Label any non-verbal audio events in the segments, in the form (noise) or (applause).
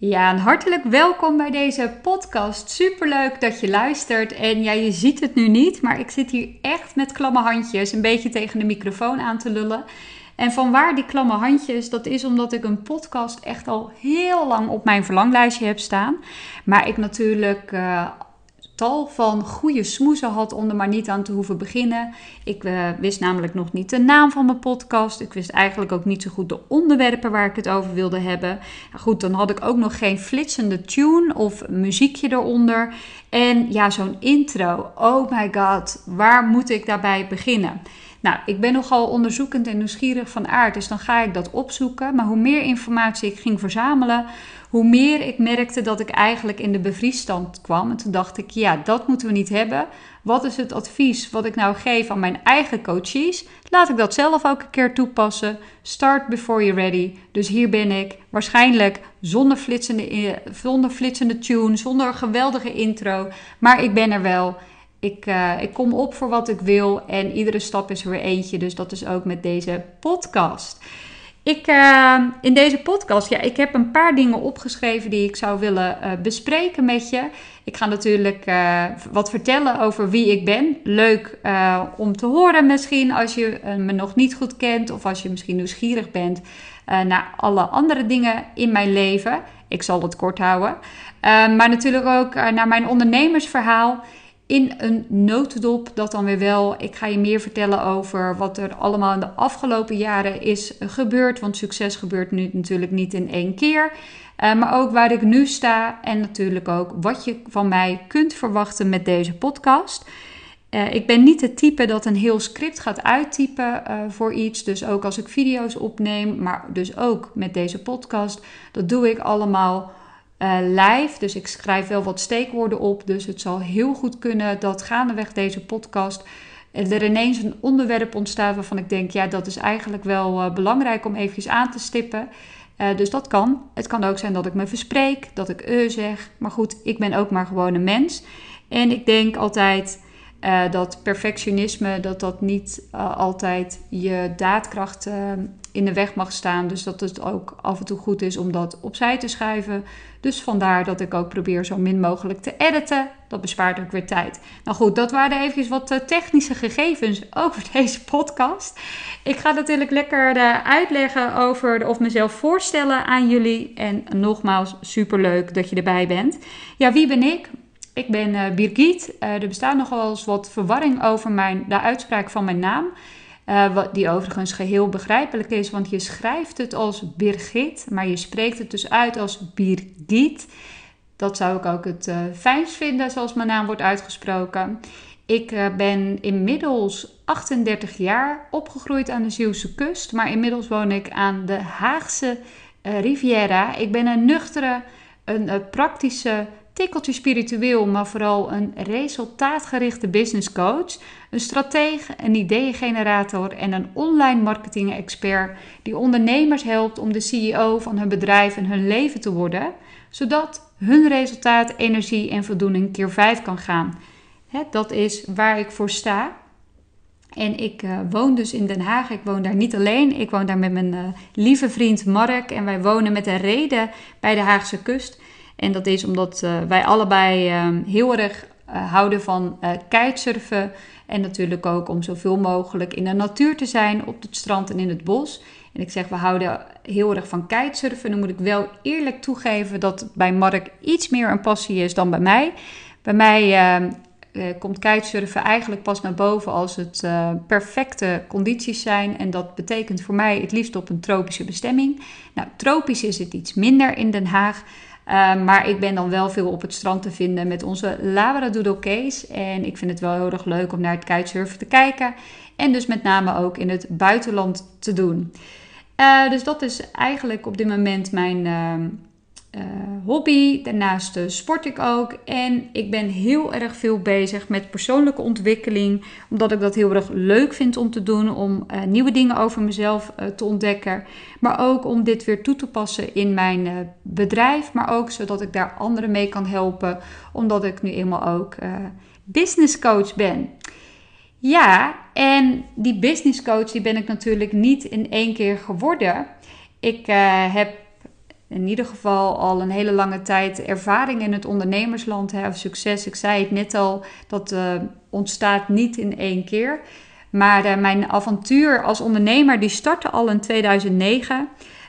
Ja, en hartelijk welkom bij deze podcast. Superleuk dat je luistert. En ja, je ziet het nu niet, maar ik zit hier echt met klamme handjes een beetje tegen de microfoon aan te lullen. En van waar die klamme handjes? Dat is omdat ik een podcast echt al heel lang op mijn verlanglijstje heb staan. Maar ik natuurlijk uh, tal van goede smoezen had om er maar niet aan te hoeven beginnen. Ik uh, wist namelijk nog niet de naam van mijn podcast. Ik wist eigenlijk ook niet zo goed de onderwerpen waar ik het over wilde hebben. goed, dan had ik ook nog geen flitsende tune of muziekje eronder. En ja, zo'n intro. Oh my god, waar moet ik daarbij beginnen? Nou, ik ben nogal onderzoekend en nieuwsgierig van aard, dus dan ga ik dat opzoeken. Maar hoe meer informatie ik ging verzamelen, hoe meer ik merkte dat ik eigenlijk in de bevriesstand kwam. En toen dacht ik, ja, dat moeten we niet hebben. Wat is het advies wat ik nou geef aan mijn eigen coaches? Laat ik dat zelf ook een keer toepassen. Start before you're ready. Dus hier ben ik, waarschijnlijk zonder flitsende, zonder flitsende tune, zonder geweldige intro. Maar ik ben er wel. Ik, uh, ik kom op voor wat ik wil en iedere stap is er weer eentje. Dus dat is ook met deze podcast. Ik, uh, in deze podcast, ja, ik heb een paar dingen opgeschreven die ik zou willen uh, bespreken met je. Ik ga natuurlijk uh, wat vertellen over wie ik ben. Leuk om te horen misschien als je me nog niet goed kent of als je misschien nieuwsgierig bent naar alle andere dingen in mijn leven. Ik zal het kort houden. maar natuurlijk ook naar mijn ondernemersverhaal in een notendop dat dan weer wel. Ik ga je meer vertellen over wat er allemaal in de afgelopen jaren is gebeurd. Want succes gebeurt nu natuurlijk niet in één keer. Uh, maar ook waar ik nu sta en natuurlijk ook wat je van mij kunt verwachten met deze podcast. Uh, ik ben niet het type dat een heel script gaat uittypen uh, voor iets. Dus ook als ik video's opneem, maar dus ook met deze podcast. Dat doe ik allemaal uh, live. Dus ik schrijf wel wat steekwoorden op. Dus het zal heel goed kunnen dat gaandeweg deze podcast er ineens een onderwerp ontstaat waarvan ik denk, ja, dat is eigenlijk wel uh, belangrijk om eventjes aan te stippen. Uh, dus dat kan. Het kan ook zijn dat ik me verspreek, dat ik uh zeg. Maar goed, ik ben ook maar gewoon een mens. En ik denk altijd uh, dat perfectionisme, dat dat niet altijd je daadkracht in de weg mag staan. Dus dat het ook af en toe goed is om dat opzij te schuiven. Dus vandaar dat ik ook probeer zo min mogelijk te editen. Dat bespaart ook weer tijd. Nou goed, dat waren even wat eh, technische gegevens (laughs) over deze podcast. Ik ga natuurlijk lekker uitleggen over of mezelf voorstellen aan jullie. En nogmaals, superleuk dat je erbij bent. Ja, wie ben ik? Ik ben uh, Birgit. er bestaat nog wel eens wat verwarring over mijn, de uitspraak van mijn naam. Uh, wat, die overigens geheel begrijpelijk is, want je schrijft het als Birgit, maar je spreekt het dus uit als Birgit. Dat zou ik ook het fijnst vinden, zoals mijn naam wordt uitgesproken. Ik ben inmiddels 38 jaar opgegroeid aan de Zeeuwse kust, maar inmiddels woon ik aan de Haagse Riviera. Ik ben een nuchtere, een praktische tikkeltje spiritueel, maar vooral een resultaatgerichte business coach, een stratege, een ideeëngenerator en een online marketing expert die ondernemers helpt om de CEO van hun bedrijf en hun leven te worden, zodat hun resultaat, energie en voldoening keer 5 kan gaan. dat is waar ik voor sta. En ik uh, woon dus in Den Haag. Ik woon daar niet alleen. Ik woon daar met mijn uh, lieve vriend Mark. En wij wonen met een reden bij de Haagse kust. En dat is omdat uh, wij allebei uh, heel erg uh, houden van kitesurfen. En natuurlijk ook om zoveel mogelijk in de natuur te zijn, op het strand en in het bos. En ik zeg, we houden heel erg van kitesurfen. Dan moet ik wel eerlijk toegeven dat bij Mark iets meer een passie is dan bij mij. Bij mij ehm, komt kitesurfen eigenlijk pas naar boven als het perfecte condities zijn. En dat betekent voor mij het liefst op een tropische bestemming. Nou, tropisch is het iets minder in Den Haag. Uh, maar ik ben dan wel veel op het strand te vinden met onze Labradoodle Case. En ik vind het wel heel erg leuk om naar het kitesurfen te kijken. En dus met name ook in het buitenland te doen. Uh, dus dat is eigenlijk op dit moment mijn, uh, uh, hobby. Daarnaast uh, sport ik ook. En ik ben heel erg veel bezig met persoonlijke ontwikkeling. Omdat ik dat heel erg leuk vind om te doen. Om uh, nieuwe dingen over mezelf te ontdekken. Maar ook om dit weer toe te passen in mijn bedrijf. Maar ook zodat ik daar anderen mee kan helpen. Omdat ik nu eenmaal ook business coach ben. Ja, en die business coach die ben ik natuurlijk niet in één keer geworden. Ik heb in ieder geval al een hele lange tijd ervaring in het ondernemersland of succes. Ik zei het net al, dat uh, ontstaat niet in één keer. Maar uh, mijn avontuur als ondernemer die startte al in 2009.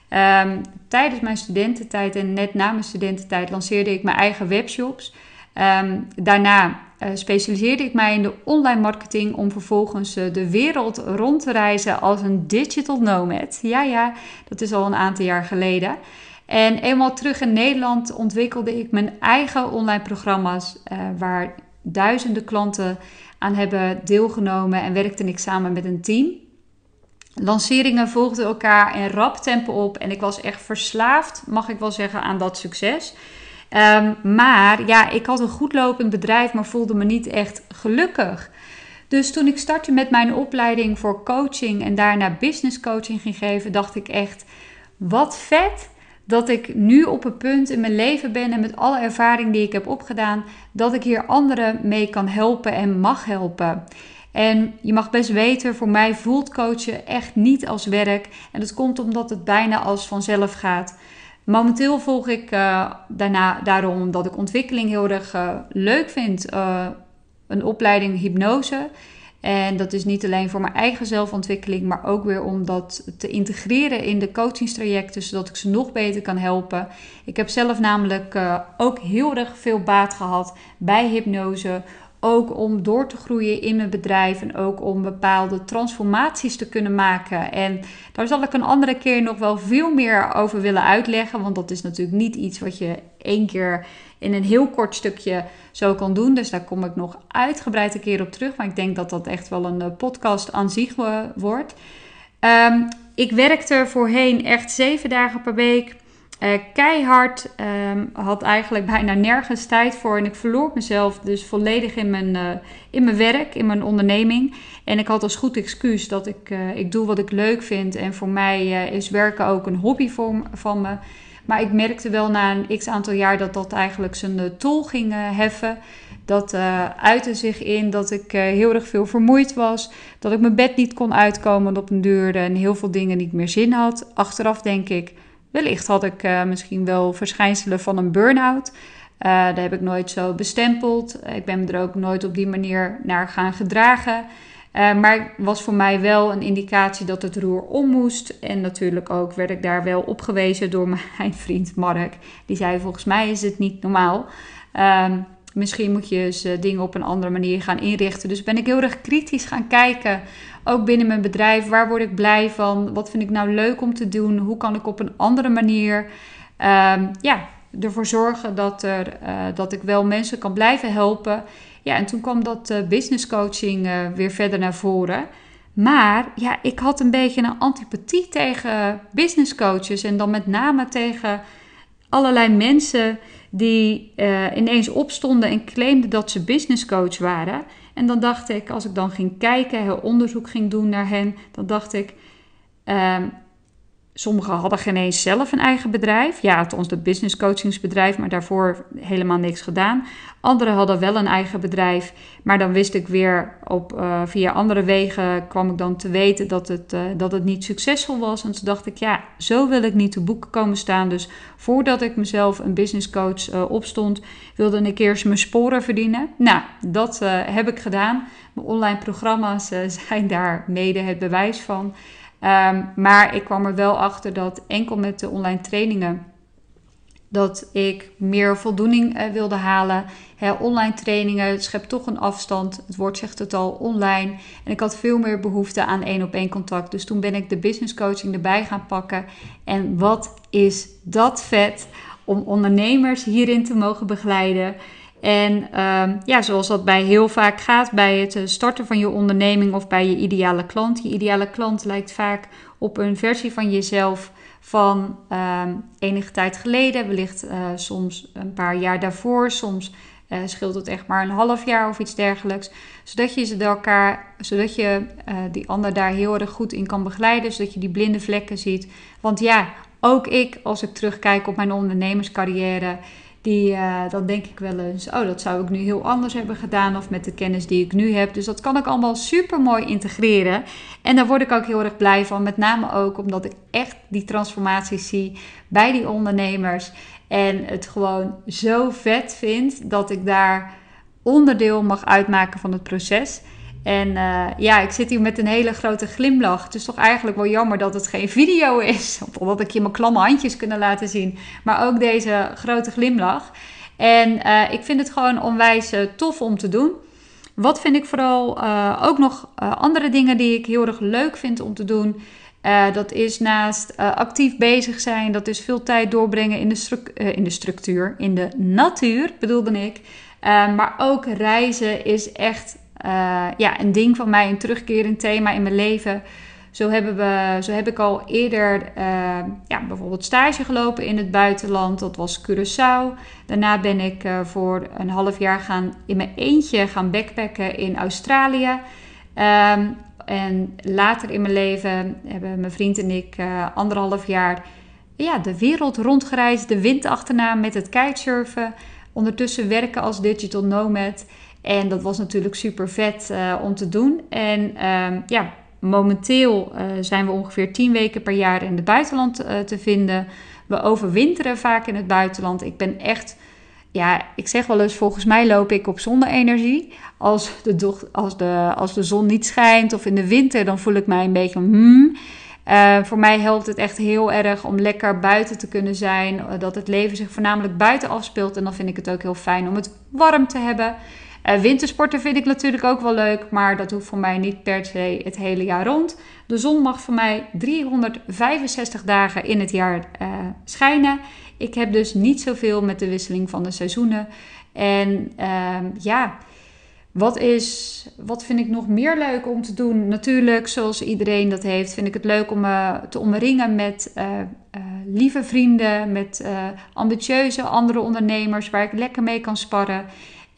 Um, tijdens mijn studententijd en net na mijn studententijd lanceerde ik mijn eigen webshops. Um, daarna uh, specialiseerde ik mij in de online marketing om vervolgens de wereld rond te reizen als een digital nomad. Ja, ja, dat is al een aantal jaar geleden. En eenmaal terug in Nederland ontwikkelde ik mijn eigen online programma's uh, waar duizenden klanten aan hebben deelgenomen en werkte ik samen met een team. Lanceringen volgden elkaar in rap tempo op en ik was echt verslaafd, mag ik wel zeggen, aan dat succes. Um, maar ja, ik had een goed lopend bedrijf, maar voelde me niet echt gelukkig. Dus toen ik startte met mijn opleiding voor coaching en daarna business coaching ging geven, dacht ik echt: wat vet dat ik nu op een punt in mijn leven ben en met alle ervaring die ik heb opgedaan, dat ik hier anderen mee kan helpen en mag helpen. En je mag best weten, voor mij voelt coachen echt niet als werk. En dat komt omdat het bijna als vanzelf gaat. Momenteel volg ik uh, daarna, daarom omdat ik ontwikkeling heel erg uh, leuk vind, uh, een opleiding hypnose. En dat is niet alleen voor mijn eigen zelfontwikkeling, maar ook weer om dat te integreren in de coachingstrajecten, zodat ik ze nog beter kan helpen. Ik heb zelf namelijk uh, ook heel erg veel baat gehad bij hypnose. Ook om door te groeien in mijn bedrijf en ook om bepaalde transformaties te kunnen maken. En daar zal ik een andere keer nog wel veel meer over willen uitleggen. Want dat is natuurlijk niet iets wat je één keer in een heel kort stukje zo kan doen. Dus daar kom ik nog uitgebreid een keer op terug. Maar ik denk dat dat echt wel een eh, podcast aan zich wordt. Um, ik werkte voorheen echt zeven dagen per week. Uh, keihard. Um, had eigenlijk bijna nergens tijd voor. En ik verloor mezelf dus volledig in mijn, uh, in mijn werk, in mijn onderneming. En ik had als goed excuus dat ik, uh, ik doe wat ik leuk vind. En voor mij is werken ook een hobby voor, van me. Maar ik merkte wel na een x aantal jaar dat dat eigenlijk zijn tol ging heffen. Dat uitte zich in dat ik heel erg veel vermoeid was. Dat ik mijn bed niet kon uitkomen op een deur. En heel veel dingen niet meer zin had. Achteraf denk ik Wellicht had ik uh, misschien wel verschijnselen van een burn-out. Uh, daar heb ik nooit zo bestempeld. Ik ben er ook nooit op die manier naar gaan gedragen. Uh, maar was voor mij wel een indicatie dat het roer om moest. En natuurlijk ook werd ik daar wel op gewezen door (laughs) mijn vriend Mark. Die zei: Volgens mij is het niet normaal. Uh, misschien moet je eens dingen op een andere manier gaan inrichten. Dus ben ik heel erg kritisch gaan kijken ook binnen mijn bedrijf, waar word ik blij van? Wat vind ik nou leuk om te doen? Hoe kan ik op een andere manier um, ja, ervoor zorgen dat, er, uh, dat ik wel mensen kan blijven helpen? Ja, en toen kwam dat uh, business coaching weer verder naar voren. Maar ja, ik had een beetje een antipathie tegen business coaches en dan met name tegen allerlei mensen die ineens opstonden en claimden dat ze business coach waren. En dan dacht ik, als ik dan ging kijken, heel onderzoek ging doen naar hen, dan dacht ik, um, sommigen hadden geen eens zelf een eigen bedrijf. Ja, het ons de business coachingsbedrijf, maar daarvoor helemaal niks gedaan. Anderen hadden wel een eigen bedrijf, maar dan wist ik weer op, uh, via andere wegen kwam ik dan te weten dat het, uh, dat het niet succesvol was. En toen dacht ik, ja, zo wil ik niet te boeken komen staan. Dus voordat ik mezelf een business coach uh, opstond, wilde ik eerst mijn sporen verdienen. Nou, dat heb ik gedaan. Mijn online programma's (laughs) zijn daar mede het bewijs van. Um, maar ik kwam er wel achter dat enkel met de online trainingen dat ik meer voldoening uh, wilde halen. Online trainingen schept toch een afstand. Het woord zegt het al, online. En ik had veel meer behoefte aan één op één contact. Dus toen ben ik de business coaching erbij gaan pakken. En wat is dat vet om ondernemers hierin te mogen begeleiden. En um, ja, zoals dat bij heel vaak gaat bij het eh, starten van je onderneming of bij je ideale klant. Je ideale klant lijkt vaak op een versie van jezelf van um, enige tijd geleden, wellicht uh, soms een paar jaar daarvoor, soms uh, scheelt het echt maar een half jaar of iets dergelijks. Zodat je, ze elkaar, zodat je die ander daar heel erg goed in kan begeleiden, zodat je die blinde vlekken ziet. Want ja, ook ik, als ik terugkijk op mijn ondernemerscarrière, die, uh, dan denk ik wel eens, oh, dat zou ik nu heel anders hebben gedaan. Of met de kennis die ik nu heb. Dus dat kan ik allemaal super mooi integreren. En daar word ik ook heel erg blij van. Met name ook omdat ik echt die transformaties zie bij die ondernemers. En het gewoon zo vet vind dat ik daar onderdeel mag uitmaken van het proces. En uh, ja, ik zit hier met een hele grote glimlach. Het is toch eigenlijk wel jammer dat het geen video is. (laughs) Omdat ik je mijn klamme handjes kunnen laten zien. Maar ook deze grote glimlach. En uh, ik vind het gewoon onwijs uh, tof om te doen. Wat vind ik vooral ook nog andere dingen die ik heel erg leuk vind om te doen. dat is naast actief bezig zijn, dat is veel tijd doorbrengen in de, in de structuur, in de natuur bedoelde ik. maar ook reizen is echt uh, ja, een ding van mij, een terugkerend thema in mijn leven. Zo, hebben we, zo heb ik al eerder uh, ja, bijvoorbeeld stage gelopen in het buitenland. Dat was Curaçao. Daarna ben ik uh, voor een half jaar gaan in mijn eentje gaan backpacken in Australië. Um, en later in mijn leven hebben mijn vriend en ik anderhalf jaar ja, de wereld rondgereisd. De wind achterna met het kitesurfen. Ondertussen werken als digital nomad. En dat was natuurlijk super vet uh, om te doen. En uh, ja, momenteel uh, zijn we ongeveer 10 weken per jaar in het buitenland uh, te vinden. We overwinteren vaak in het buitenland. Ik ben echt, ja, ik zeg wel eens, volgens mij loop ik op zonne-energie. Als de, als, de, als de zon niet schijnt of in de winter, dan voel ik mij een beetje hmm. Voor mij helpt het echt heel erg om lekker buiten te kunnen zijn. Dat het leven zich voornamelijk buiten afspeelt. En dan vind ik het ook heel fijn om het warm te hebben. Uh, wintersporten vind ik natuurlijk ook wel leuk, maar dat hoeft voor mij niet per se het hele jaar rond. De zon mag voor mij 365 dagen in het jaar uh, schijnen. Ik heb dus niet zoveel met de wisseling van de seizoenen. En uh, ja, wat, is, wat vind ik nog meer leuk om te doen? Natuurlijk, zoals iedereen dat heeft, vind ik het leuk om me te omringen met lieve vrienden, met ambitieuze andere ondernemers waar ik lekker mee kan sparren.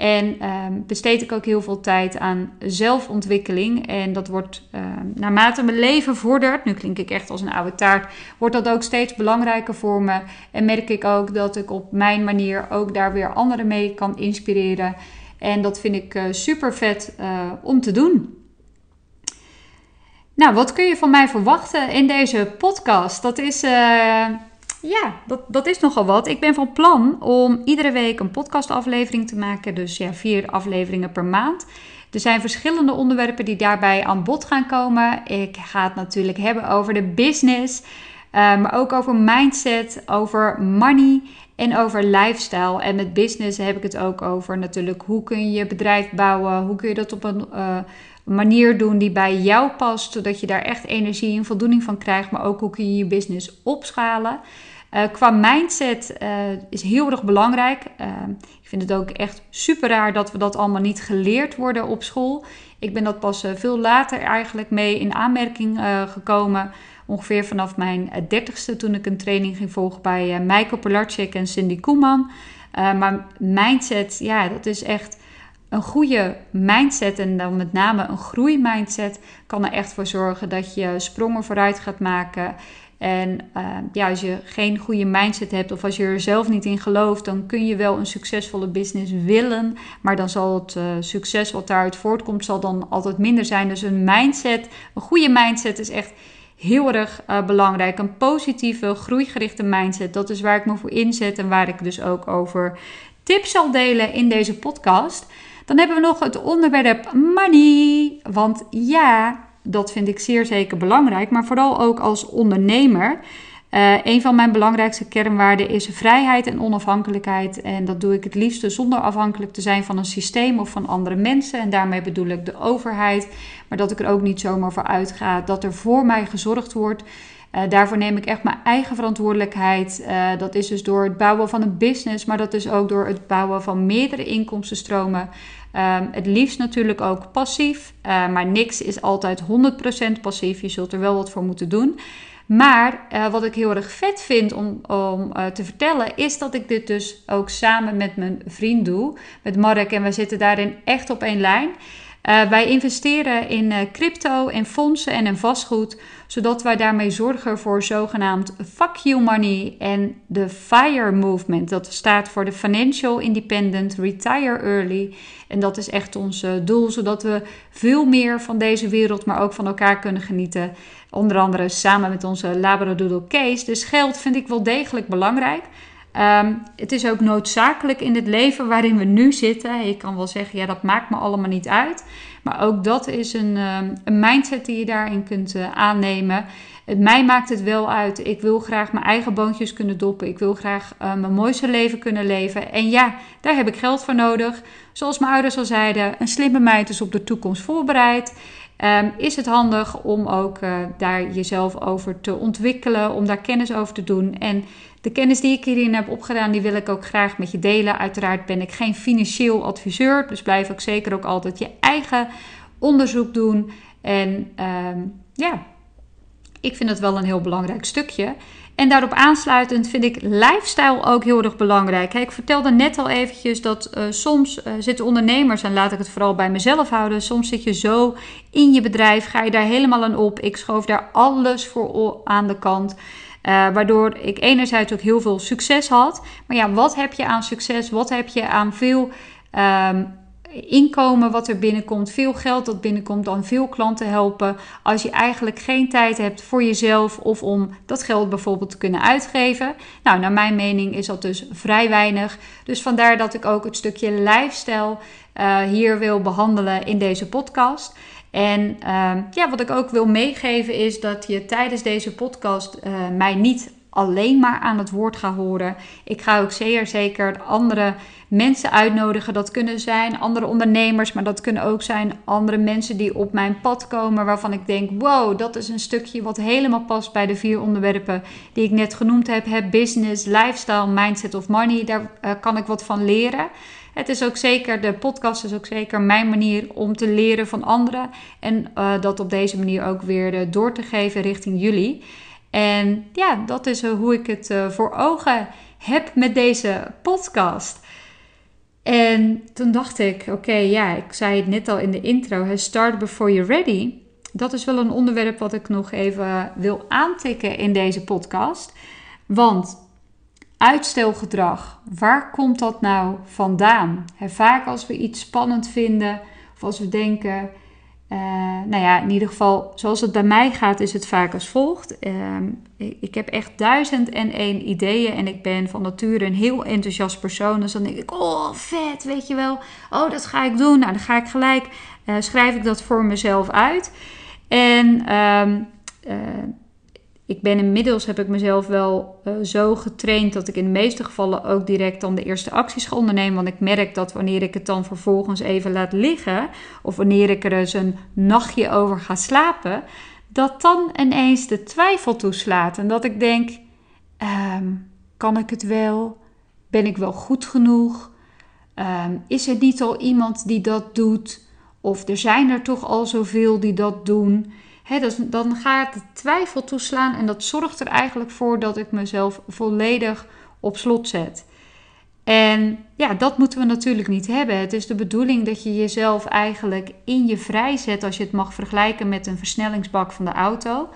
En ehm, besteed ik ook heel veel tijd aan zelfontwikkeling. En dat wordt ehm, naarmate mijn leven vordert, nu klink ik echt als een oude taart, wordt dat ook steeds belangrijker voor me. En merk ik ook dat ik op mijn manier ook daar weer anderen mee kan inspireren. En dat vind ik uh, super vet uh, om te doen. Nou, wat kun je van mij verwachten in deze podcast? Dat is. Uh, ja, dat, dat is nogal wat. Ik ben van plan om iedere week een podcastaflevering te maken. Dus ja, vier afleveringen per maand. Er zijn verschillende onderwerpen die daarbij aan bod gaan komen. Ik ga het natuurlijk hebben over de business, uh, maar ook over mindset, over money en over lifestyle. En met business heb ik het ook over natuurlijk hoe kun je je bedrijf bouwen, hoe kun je dat op een uh, manier doen die bij jou past, zodat je daar echt energie en voldoening van krijgt, maar ook hoe kun je je business opschalen. Uh, qua mindset uh, is heel erg belangrijk. Uh, ik vind het ook echt super raar dat we dat allemaal niet geleerd worden op school. Ik ben dat pas veel later eigenlijk mee in aanmerking gekomen. Ongeveer vanaf mijn dertigste toen ik een training ging volgen bij Michael Pilarczyk en Cindy Koeman. maar mindset, ja, dat is echt een goede mindset en dan met name een groeimindset kan er echt voor zorgen dat je sprongen vooruit gaat maken. En uh, ja, als je geen goede mindset hebt of als je er zelf niet in gelooft, dan kun je wel een succesvolle business willen. Maar dan zal het uh, succes wat daaruit voortkomt, zal dan altijd minder zijn. Dus een mindset, een goede mindset is echt heel erg uh, belangrijk. Een positieve, groeigerichte mindset, dat is waar ik me voor inzet en waar ik dus ook over tips zal delen in deze podcast. Dan hebben we nog het onderwerp money. Want ja, dat vind ik zeer zeker belangrijk, maar vooral ook als ondernemer. Uh, een van mijn belangrijkste kernwaarden is vrijheid en onafhankelijkheid. En dat doe ik het liefste zonder afhankelijk te zijn van een systeem of van andere mensen. En daarmee bedoel ik de overheid. Maar dat ik er ook niet zomaar voor uitga dat er voor mij gezorgd wordt. Uh, daarvoor neem ik echt mijn eigen verantwoordelijkheid. Uh, dat is dus door het bouwen van een business, maar dat is ook door het bouwen van meerdere inkomstenstromen. Um, het liefst natuurlijk ook passief, uh, maar niks is altijd 100% passief. Je zult er wel wat voor moeten doen. Maar wat ik heel erg vet vind om, om te vertellen, is dat ik dit dus ook samen met mijn vriend doe, met Mark. En we zitten daarin echt op één lijn. Uh, wij investeren in uh, crypto en fondsen en in vastgoed, zodat wij daarmee zorgen voor zogenaamd fuck you money en de FIRE movement. Dat staat voor de Financial Independent Retire Early. En dat is echt ons uh, doel, zodat we veel meer van deze wereld, maar ook van elkaar kunnen genieten. Onder andere samen met onze Labradoodle Case. Dus geld vind ik wel degelijk belangrijk. Um, het is ook noodzakelijk in het leven waarin we nu zitten. Je kan wel zeggen, ja, dat maakt me allemaal niet uit. Maar ook dat is een, um, een mindset die je daarin kunt uh, aannemen. Het, mij maakt het wel uit. Ik wil graag mijn eigen boontjes kunnen doppen. Ik wil graag uh, mijn mooiste leven kunnen leven. En ja, daar heb ik geld voor nodig. Zoals mijn ouders al zeiden, een slimme meid is op de toekomst voorbereid. Um, is het handig om ook uh, daar jezelf over te ontwikkelen, om daar kennis over te doen. En de kennis die ik hierin heb opgedaan, die wil ik ook graag met je delen. Uiteraard ben ik geen financieel adviseur, dus blijf ook zeker ook altijd je eigen onderzoek doen. En um, ja, ik vind het wel een heel belangrijk stukje. En daarop aansluitend vind ik lifestyle ook heel erg belangrijk. Ik vertelde net al eventjes dat uh, soms uh, zitten ondernemers, en laat ik het vooral bij mezelf houden, soms zit je zo in je bedrijf, ga je daar helemaal aan op. Ik schoof daar alles voor aan de kant. Uh, waardoor ik enerzijds ook heel veel succes had. Maar ja, wat heb je aan succes? Wat heb je aan veel um, inkomen wat er binnenkomt, veel geld dat binnenkomt, dan veel klanten helpen. Als je eigenlijk geen tijd hebt voor jezelf of om dat geld bijvoorbeeld te kunnen uitgeven. Nou, naar mijn mening is dat dus vrij weinig. Dus vandaar dat ik ook het stukje lifestyle uh, hier wil behandelen in deze podcast. En uh, ja, wat ik ook wil meegeven is dat je tijdens deze podcast uh, mij niet alleen maar aan het woord ga horen. Ik ga ook zeer zeker andere mensen uitnodigen. Dat kunnen zijn andere ondernemers, maar dat kunnen ook zijn andere mensen die op mijn pad komen. Waarvan ik denk: wow, dat is een stukje wat helemaal past bij de vier onderwerpen die ik net genoemd heb: business, lifestyle, mindset of money. Daar uh, kan ik wat van leren. Het is ook zeker, de podcast is ook zeker mijn manier om te leren van anderen. En uh, dat op deze manier ook weer uh, door te geven richting jullie. En ja, dat is uh, hoe ik het voor ogen heb met deze podcast. En toen dacht ik, oké, ja, ik zei het net al in de intro, start before you're ready. Dat is wel een onderwerp wat ik nog even wil aantikken in deze podcast. Want uitstelgedrag, waar komt dat nou vandaan? Vaak als we iets spannend vinden of als we denken, uh, nou ja, in ieder geval, zoals het bij mij gaat, is het vaak als volgt. Uh, ik, heb echt duizend en één ideeën en ik ben van nature een heel enthousiast persoon. Dus dan denk ik, oh vet, weet je wel. Oh, dat ga ik doen. Nou, dan ga ik gelijk, uh, schrijf ik dat voor mezelf uit. En um, ik ben inmiddels, heb ik mezelf wel uh, zo getraind dat ik in de meeste gevallen ook direct dan de eerste acties ga ondernemen. Want ik merk dat wanneer ik het dan vervolgens even laat liggen, of wanneer ik er eens een nachtje over ga slapen, dat dan ineens de twijfel toeslaat. En dat ik denk, um, kan ik het wel? Ben ik wel goed genoeg? Um, is er niet al iemand die dat doet? Of er zijn er toch al zoveel die dat doen? Dus dan gaat de twijfel toeslaan en dat zorgt er eigenlijk voor dat ik mezelf volledig op slot zet. En ja, dat moeten we natuurlijk niet hebben. Het is de bedoeling dat je jezelf eigenlijk in je vrij zet, als je het mag vergelijken met een versnellingsbak van de auto.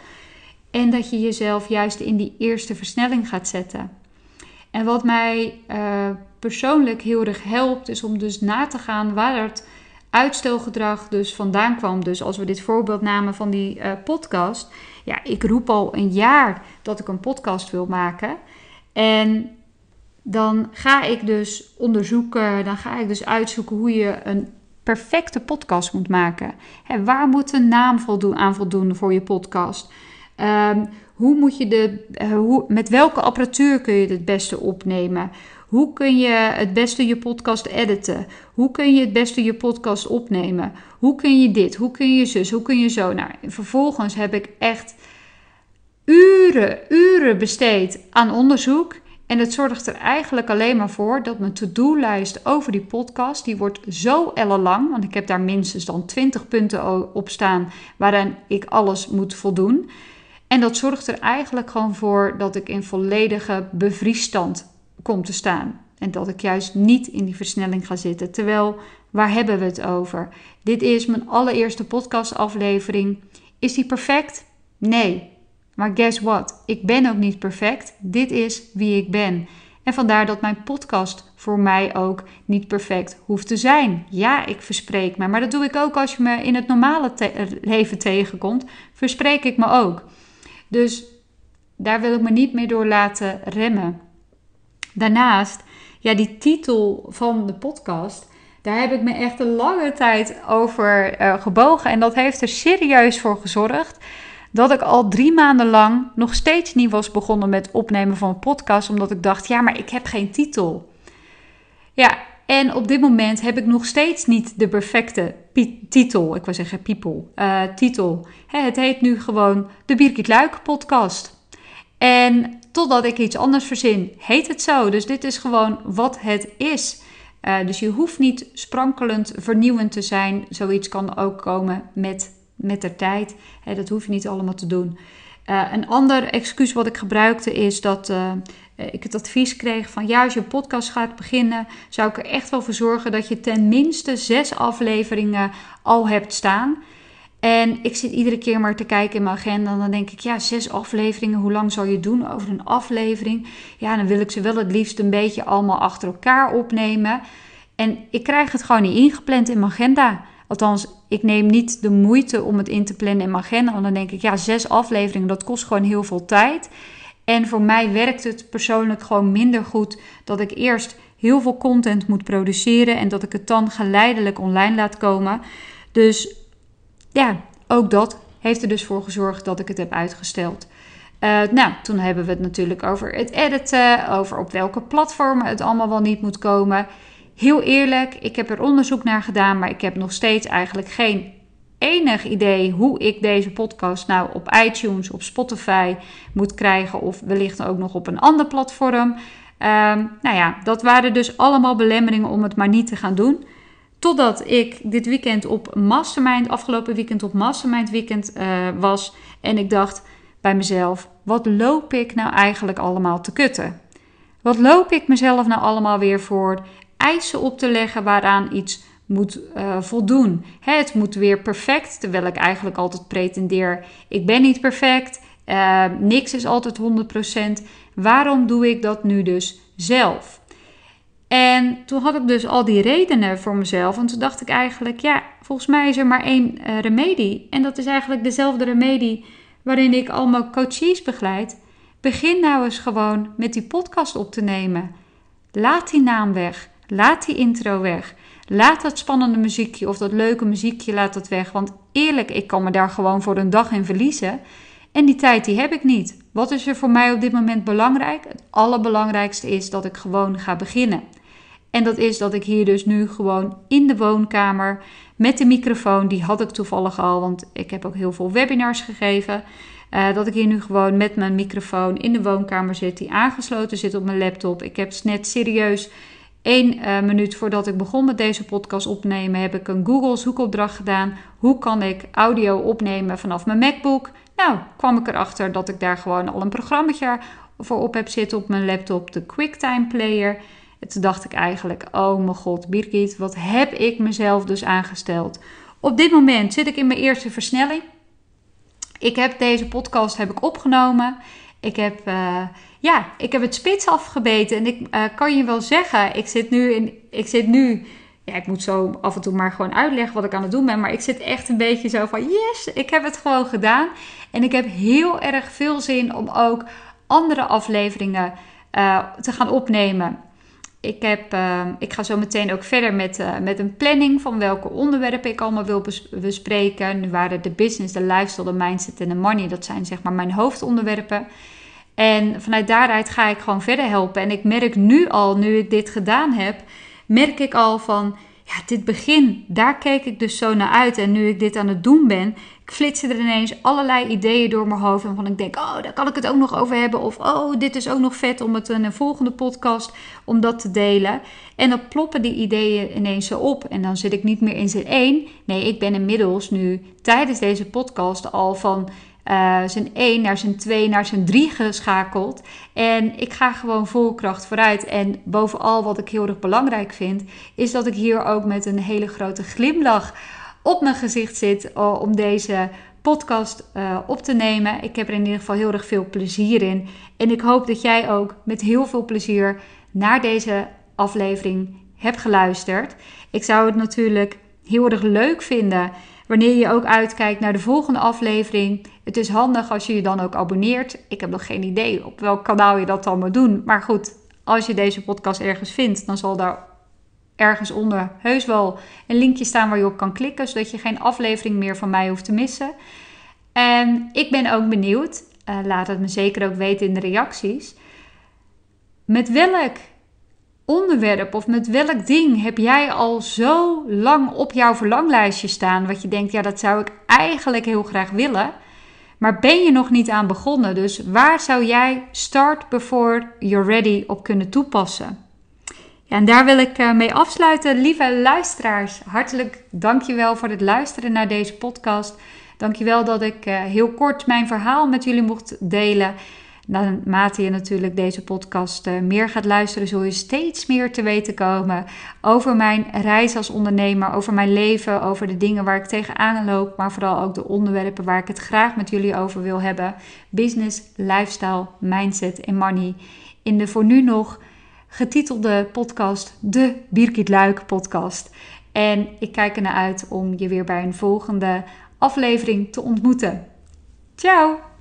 En dat je jezelf juist in die eerste versnelling gaat zetten. En wat mij uh, persoonlijk heel erg helpt, is om dus na te gaan waar het uitstelgedrag dus vandaan kwam. Dus als we dit voorbeeld namen van die uh, podcast. Ja, ik roep al een jaar dat ik een podcast wil maken. En dan ga ik dus onderzoeken, dan ga ik dus uitzoeken hoe je een perfecte podcast moet maken. Hè, waar moet een naam voldoen, aan voldoen voor je podcast? Um, hoe moet je de, uh, hoe, met welke apparatuur kun je het beste opnemen? Hoe kun je het beste je podcast editen? Hoe kun je het beste je podcast opnemen? Hoe kun je dit? Hoe kun je zus? Hoe kun je zo? Nou, vervolgens heb ik echt uren, uren besteed aan onderzoek. En het zorgt er eigenlijk alleen maar voor dat mijn to-do-lijst over die podcast, die wordt zo ellenlang, want ik heb daar minstens dan 20 punten op staan waarin ik alles moet voldoen. En dat zorgt er eigenlijk gewoon voor dat ik in volledige bevriesstand kom te staan. En dat ik juist niet in die versnelling ga zitten. Terwijl Waar hebben we het over? Dit is mijn allereerste podcastaflevering. Is die perfect? Nee. Maar guess what? Ik ben ook niet perfect. Dit is wie ik ben. En vandaar dat mijn podcast voor mij ook niet perfect hoeft te zijn. Ja, ik verspreek me, maar dat doe ik ook als je me in het normale leven tegenkomt. Verspreek ik me ook. Dus daar wil ik me niet meer door laten remmen. Daarnaast, ja, die titel van de podcast, daar heb ik me echt een lange tijd over uh, gebogen. En dat heeft er serieus voor gezorgd dat ik al drie maanden lang nog steeds niet was begonnen met opnemen van een podcast, omdat ik dacht, ja, maar ik heb geen titel. Ja, en op dit moment heb ik nog steeds niet de perfecte titel. Ik wil zeggen people. Uh, titel. het heet nu gewoon de Birgit Luik podcast. En totdat ik iets anders verzin, heet het zo. Dus dit is gewoon wat het is. Uh, dus je hoeft niet sprankelend vernieuwend te zijn. Zoiets kan ook komen met met de tijd. Dat hoef je niet allemaal te doen. Uh, een ander excuus wat ik gebruikte is dat uh, ik het advies kreeg van ja, als je podcast gaat beginnen, zou ik er echt wel voor zorgen dat je ten minste zes afleveringen al hebt staan. En ik zit iedere keer maar te kijken in mijn agenda en dan denk ik, ja, zes afleveringen, hoe lang zal je doen over een aflevering? Ja, dan wil ik ze wel het liefst een beetje allemaal achter elkaar opnemen. En ik krijg het gewoon niet ingepland in mijn agenda. Althans, ik neem niet de moeite om het in te plannen in mijn agenda. Want dan denk ik, ja, zes afleveringen, dat kost gewoon heel veel tijd. En voor mij werkt het persoonlijk gewoon minder goed dat ik eerst heel veel content moet produceren en dat ik het dan geleidelijk online laat komen. Dus ja, ook dat heeft er dus voor gezorgd dat ik het heb uitgesteld. Uh, nou, toen hebben we het natuurlijk over het editen, over op welke platformen het allemaal wel niet moet komen. Heel eerlijk, ik heb er onderzoek naar gedaan, maar ik heb nog steeds eigenlijk geen enig idee hoe ik deze podcast nou op iTunes, op Spotify moet krijgen of wellicht ook nog op een ander platform. Um, nou ja, dat waren dus allemaal belemmeringen om het maar niet te gaan doen. Totdat ik dit weekend op Mastermind, afgelopen weekend op Mastermind weekend uh, was. En ik dacht bij mezelf, wat loop ik nou eigenlijk allemaal te kutten? Wat loop ik mezelf nou allemaal weer voor? eisen op te leggen waaraan iets moet uh, voldoen. het moet weer perfect, terwijl ik eigenlijk altijd pretendeer: ik ben niet perfect, uh, niks is altijd 100%. Waarom doe ik dat nu dus zelf? En toen had ik dus al die redenen voor mezelf. En toen dacht ik eigenlijk: ja, volgens mij is er maar één uh, remedie. En dat is eigenlijk dezelfde remedie waarin ik allemaal coaches begeleid. Begin nou eens gewoon met die podcast op te nemen. Laat die naam weg. Laat die intro weg. Laat dat spannende muziekje of dat leuke muziekje laat dat weg. Want eerlijk, ik kan me daar gewoon voor een dag in verliezen. En die tijd die heb ik niet. Wat is er voor mij op dit moment belangrijk? Het allerbelangrijkste is dat ik gewoon ga beginnen. En dat is dat ik hier dus nu gewoon in de woonkamer met de microfoon, die had ik toevallig al, want ik heb ook heel veel webinars gegeven. Uh, dat ik hier nu gewoon met mijn microfoon in de woonkamer zit, die aangesloten zit op mijn laptop. Ik heb net serieus Eén uh, minuut voordat ik begon met deze podcast opnemen, heb ik een Google zoekopdracht gedaan. Hoe kan ik audio opnemen vanaf mijn MacBook? Nou, kwam ik erachter dat ik daar gewoon al een programma voor op heb zitten op mijn laptop, de QuickTime Player. En toen dacht ik eigenlijk, oh mijn god, Birgit, wat heb ik mezelf dus aangesteld? Op dit moment zit ik in mijn eerste versnelling. Ik heb deze podcast heb ik opgenomen. Ik heb, uh, ja, ik heb het spits afgebeten. En ik uh, kan je wel zeggen, ik zit nu in. Ik zit nu. Ja, ik moet zo af en toe maar gewoon uitleggen wat ik aan het doen ben. Maar ik zit echt een beetje zo van: yes, ik heb het gewoon gedaan. En ik heb heel erg veel zin om ook andere afleveringen uh, te gaan opnemen. Ik, heb, uh, ik ga zo meteen ook verder met, uh, met een planning van welke onderwerpen ik allemaal wil bespreken. Nu waren de business, de lifestyle, de mindset en de money. Dat zijn zeg maar mijn hoofdonderwerpen. En vanuit daaruit ga ik gewoon verder helpen. En ik merk nu al, nu ik dit gedaan heb, merk ik al van, ja, dit begin, daar keek ik dus zo naar uit. En nu ik dit aan het doen ben, flitsen er ineens allerlei ideeën door mijn hoofd. En van ik denk, oh, daar kan ik het ook nog over hebben. Of, oh, dit is ook nog vet om het in een volgende podcast, om dat te delen. En dan ploppen die ideeën ineens zo op. En dan zit ik niet meer in zin één. Nee, ik ben inmiddels nu tijdens deze podcast al van uh, zijn 1 naar zijn 2 naar zijn 3 geschakeld. En ik ga gewoon vol kracht vooruit. En bovenal wat ik heel erg belangrijk vind, is dat ik hier ook met een hele grote glimlach op mijn gezicht zit uh, om deze podcast uh, op te nemen. Ik heb er in ieder geval heel erg veel plezier in. En ik hoop dat jij ook met heel veel plezier naar deze aflevering hebt geluisterd. Ik zou het natuurlijk heel erg leuk vinden wanneer je ook uitkijkt naar de volgende aflevering. Het is handig als je je dan ook abonneert. Ik heb nog geen idee op welk kanaal je dat dan moet doen. Maar goed, als je deze podcast ergens vindt, dan zal daar ergens onder heus wel een linkje staan waar je op kan klikken, zodat je geen aflevering meer van mij hoeft te missen. En ik ben ook benieuwd, uh, laat het me zeker ook weten in de reacties. Met welk onderwerp of met welk ding heb jij al zo lang op jouw verlanglijstje staan? Wat je denkt, ja, dat zou ik eigenlijk heel graag willen. Maar ben je nog niet aan begonnen? Dus waar zou jij start before you're ready op kunnen toepassen? Ja, en daar wil ik eh, mee afsluiten. Lieve luisteraars, hartelijk dankjewel voor het luisteren naar deze podcast. Dankjewel dat ik eh, heel kort mijn verhaal met jullie mocht delen. Naarmate je natuurlijk deze podcast eh, meer gaat luisteren, zul je steeds meer te weten komen over mijn reis als ondernemer, over mijn leven, over de dingen waar ik tegenaan loop, maar vooral ook de onderwerpen waar ik het graag met jullie over wil hebben: business, lifestyle, mindset en money. In de voor nu nog getitelde podcast, de Birgit Luik podcast. En ik kijk ernaar uit om je weer bij een volgende aflevering te ontmoeten. Ciao!